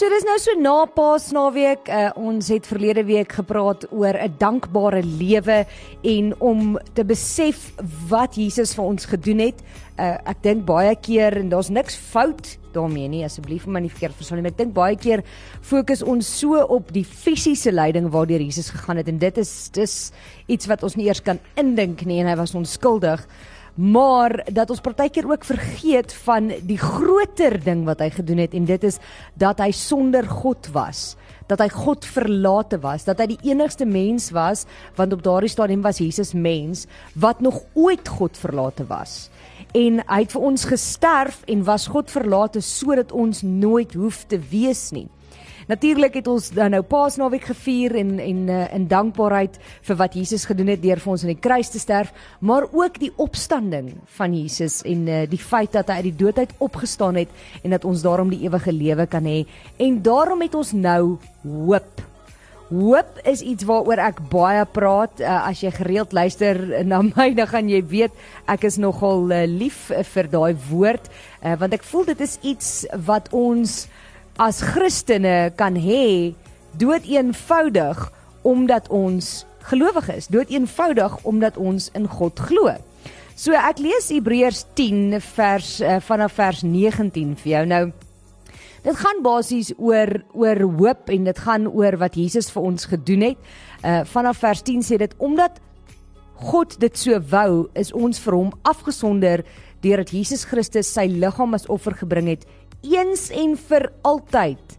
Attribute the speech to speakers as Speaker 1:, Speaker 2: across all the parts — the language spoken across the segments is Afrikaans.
Speaker 1: So dis nou so na Paasnaweek. Uh, ons het verlede week gepraat oor 'n dankbare lewe en om te besef wat Jesus vir ons gedoen het. Uh, ek dink baie keer en daar's niks fout daarmee nie asseblief my nie verkeerd verstaan nie ek dink baie keer fokus ons so op die fisiese lyding waardeur Jesus gegaan het en dit is dis iets wat ons nie eers kan indink nie en hy was onskuldig maar dat ons partykeer ook vergeet van die groter ding wat hy gedoen het en dit is dat hy sonder God was. Dat hy God verlate was. Dat hy die enigste mens was want op daardie stadium was Jesus mens wat nog ooit God verlate was. En hy het vir ons gesterf en was God verlate sodat ons nooit hoef te wees nie. Natuurlik het ons dan nou Paasnaweek gevier en en uh, in dankbaarheid vir wat Jesus gedoen het deur vir ons aan die kruis te sterf, maar ook die opstanding van Jesus en uh, die feit dat hy uit die dood uit opgestaan het en dat ons daarom die ewige lewe kan hê en daarom het ons nou hoop. Hoop is iets waaroor ek baie praat. Uh, as jy gereeld luister na my, dan gaan jy weet ek is nogal uh, lief vir daai woord, uh, want ek voel dit is iets wat ons as Christene kan hê dood eenvoudig omdat ons gelowig is. Dood eenvoudig omdat ons in God glo. So ek lees Hebreërs 10 vers uh, vanaf vers 19 vir jou. Nou Dit gaan basies oor oor hoop en dit gaan oor wat Jesus vir ons gedoen het. Uh vanaf vers 10 sê dit omdat God dit so wou, is ons vir hom afgesonder deurdat Jesus Christus sy liggaam as offer gebring het eens en vir altyd.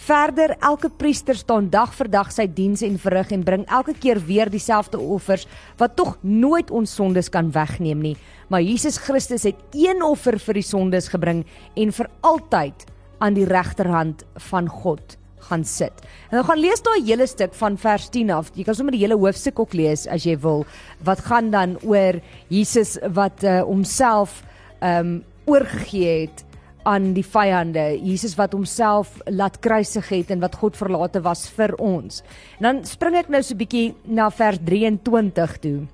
Speaker 1: Verder elke priester staan dag vir dag sy diens en verrig en bring elke keer weer dieselfde offers wat tog nooit ons sondes kan wegneem nie. Maar Jesus Christus het een offer vir die sondes gebring en vir altyd aan die regterhand van God gaan sit. En nou gaan lees daai hele stuk van vers 10 af. Jy kan sommer die hele hoofstuk ook lees as jy wil. Wat gaan dan oor Jesus wat uh, homself ehm um, oorgegee het aan die vyande. Jesus wat homself laat kruisig het en wat God verlate was vir ons. En dan spring ek nou so 'n bietjie na vers 23 toe.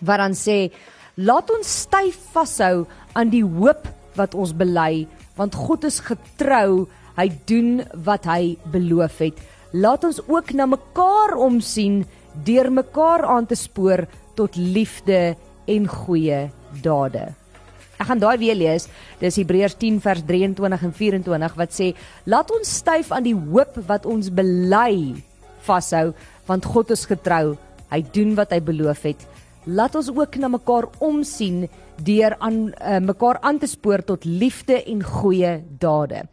Speaker 1: Wat dan sê: "Laat ons styf vashou aan die hoop wat ons bely." want God is getrou. Hy doen wat hy beloof het. Laat ons ook na mekaar omsien deur mekaar aan te spoor tot liefde en goeie dade. Ek gaan daai weer lees. Dis Hebreërs 10 vers 23 en 24 wat sê: "Laat ons styf aan die hoop wat ons bely vashou, want God is getrou. Hy doen wat hy beloof het. Laat ons ook na mekaar omsien deur aan uh, mekaar aan te spoor tot liefde en goeie dade.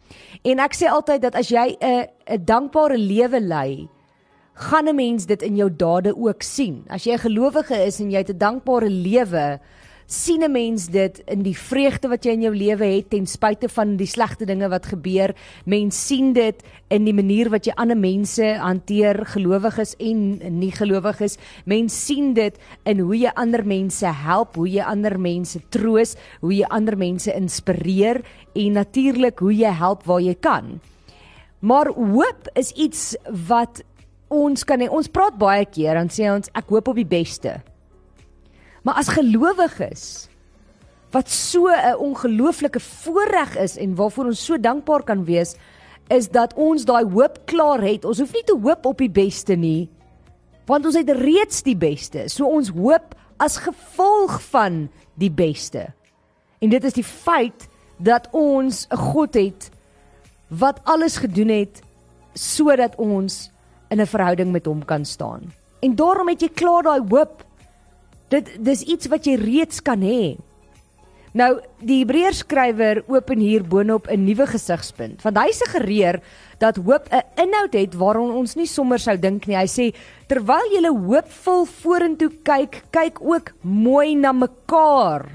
Speaker 1: En ek sê altyd dat as jy 'n 'n dankbare lewe lei, gaan 'n mens dit in jou dade ook sien. As jy 'n gelowige is en jy het 'n dankbare lewe, sien 'n mens dit in die vreugde wat jy in jou lewe het ten spyte van die slegte dinge wat gebeur. Mens sien dit in die manier wat jy ander mense hanteer, gelowiges en nie gelowiges. Mens sien dit in hoe jy ander mense help, hoe jy ander mense troos, hoe jy ander mense inspireer en natuurlik hoe jy help waar jy kan. Maar hoop is iets wat ons kan ons praat baie keer en sê ons ek hoop op die beste. Maar as gelowiges wat so 'n ongelooflike voorreg is en waarvoor ons so dankbaar kan wees, is dat ons daai hoop klaar het. Ons hoef nie te hoop op die beste nie, want ons het reeds die beste. So ons hoop as gevolg van die beste. En dit is die feit dat ons 'n God het wat alles gedoen het sodat ons in 'n verhouding met hom kan staan. En daarom het jy klaar daai hoop Dit dis iets wat jy reeds kan hê. Nou, die Hebreërs skrywer open hier boonop 'n nuwe gesigspunt. Want hy suggereer dat hoop 'n inhoud het waaraan ons nie sommer sou dink nie. Hy sê terwyl jy hoopvol vorentoe kyk, kyk ook mooi na mekaar.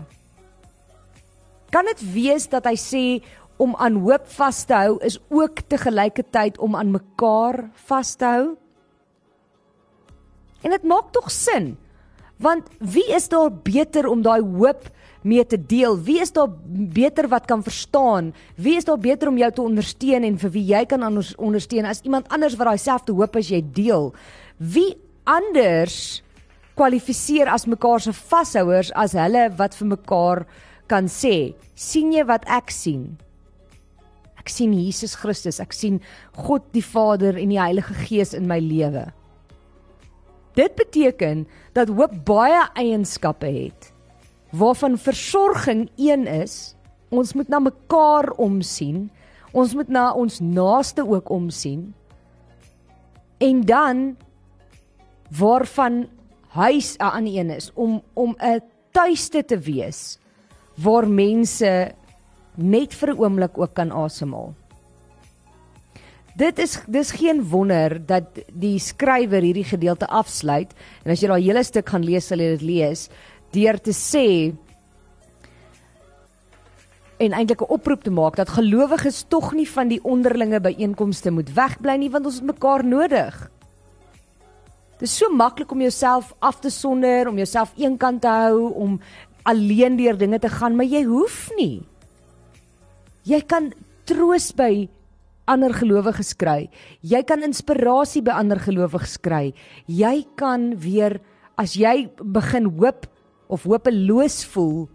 Speaker 1: Kan dit wees dat hy sê om aan hoop vas te hou is ook te gelyke tyd om aan mekaar vas te hou? En dit maak tog sin. Want wie is daar beter om daai hoop mee te deel? Wie is daar beter wat kan verstaan? Wie is daar beter om jou te ondersteun en vir wie jy kan ondersteun as iemand anders wat daai selfde hoop as jy deel? Wie anders kwalifiseer as mekaar se vashouers as hulle wat vir mekaar kan sê, sien jy wat ek sien? Ek sien Jesus Christus, ek sien God die Vader en die Heilige Gees in my lewe. Dit beteken dat hoop baie eienskappe het waarvan versorging een is. Ons moet na mekaar omsien. Ons moet na ons naaste ook omsien. En dan waarvan huis 'n ander een is om om 'n tuiste te wees waar mense net vir 'n oomblik ook kan asemhaal. Dit is dis geen wonder dat die skrywer hierdie gedeelte afsluit en as jy daai hele stuk gaan lees sal jy dit lees deur te sê en eintlik 'n oproep te maak dat gelowiges tog nie van die onderlinge byeenkomste moet wegbly nie want ons het mekaar nodig. Dit is so maklik om jouself af te sonder, om jouself eenkant te hou, om alleen deur dinge te gaan, maar jy hoef nie. Jy kan troos by ander gelowiges kry. Jy kan inspirasie by ander gelowiges kry. Jy kan weer as jy begin hoop of hopeloos voel,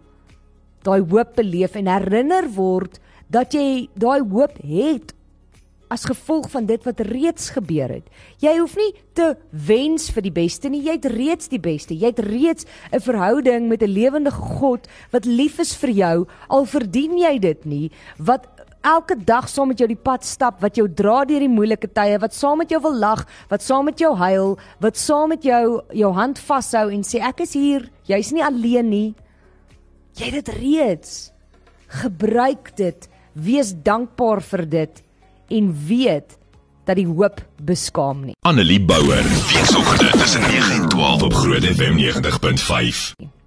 Speaker 1: daai hoop beleef en herinner word dat jy daai hoop het as gevolg van dit wat reeds gebeur het. Jy hoef nie te wens vir die beste nie, jy het reeds die beste. Jy het reeds 'n verhouding met 'n lewende God wat lief is vir jou, al verdien jy dit nie, wat elke dag saam met jou die pad stap, wat jou dra deur die moeilike tye, wat saam met jou wil lag, wat saam met jou huil, wat saam met jou jou hand vashou en sê ek is hier, jy's nie alleen nie. Jy het dit reeds. Gebruik dit. Wees dankbaar vir dit en weet dat die hoop beskaam nie.
Speaker 2: Annelie Bouwer, weekoggend tussen 9 en 12 op Groot FM 90.5.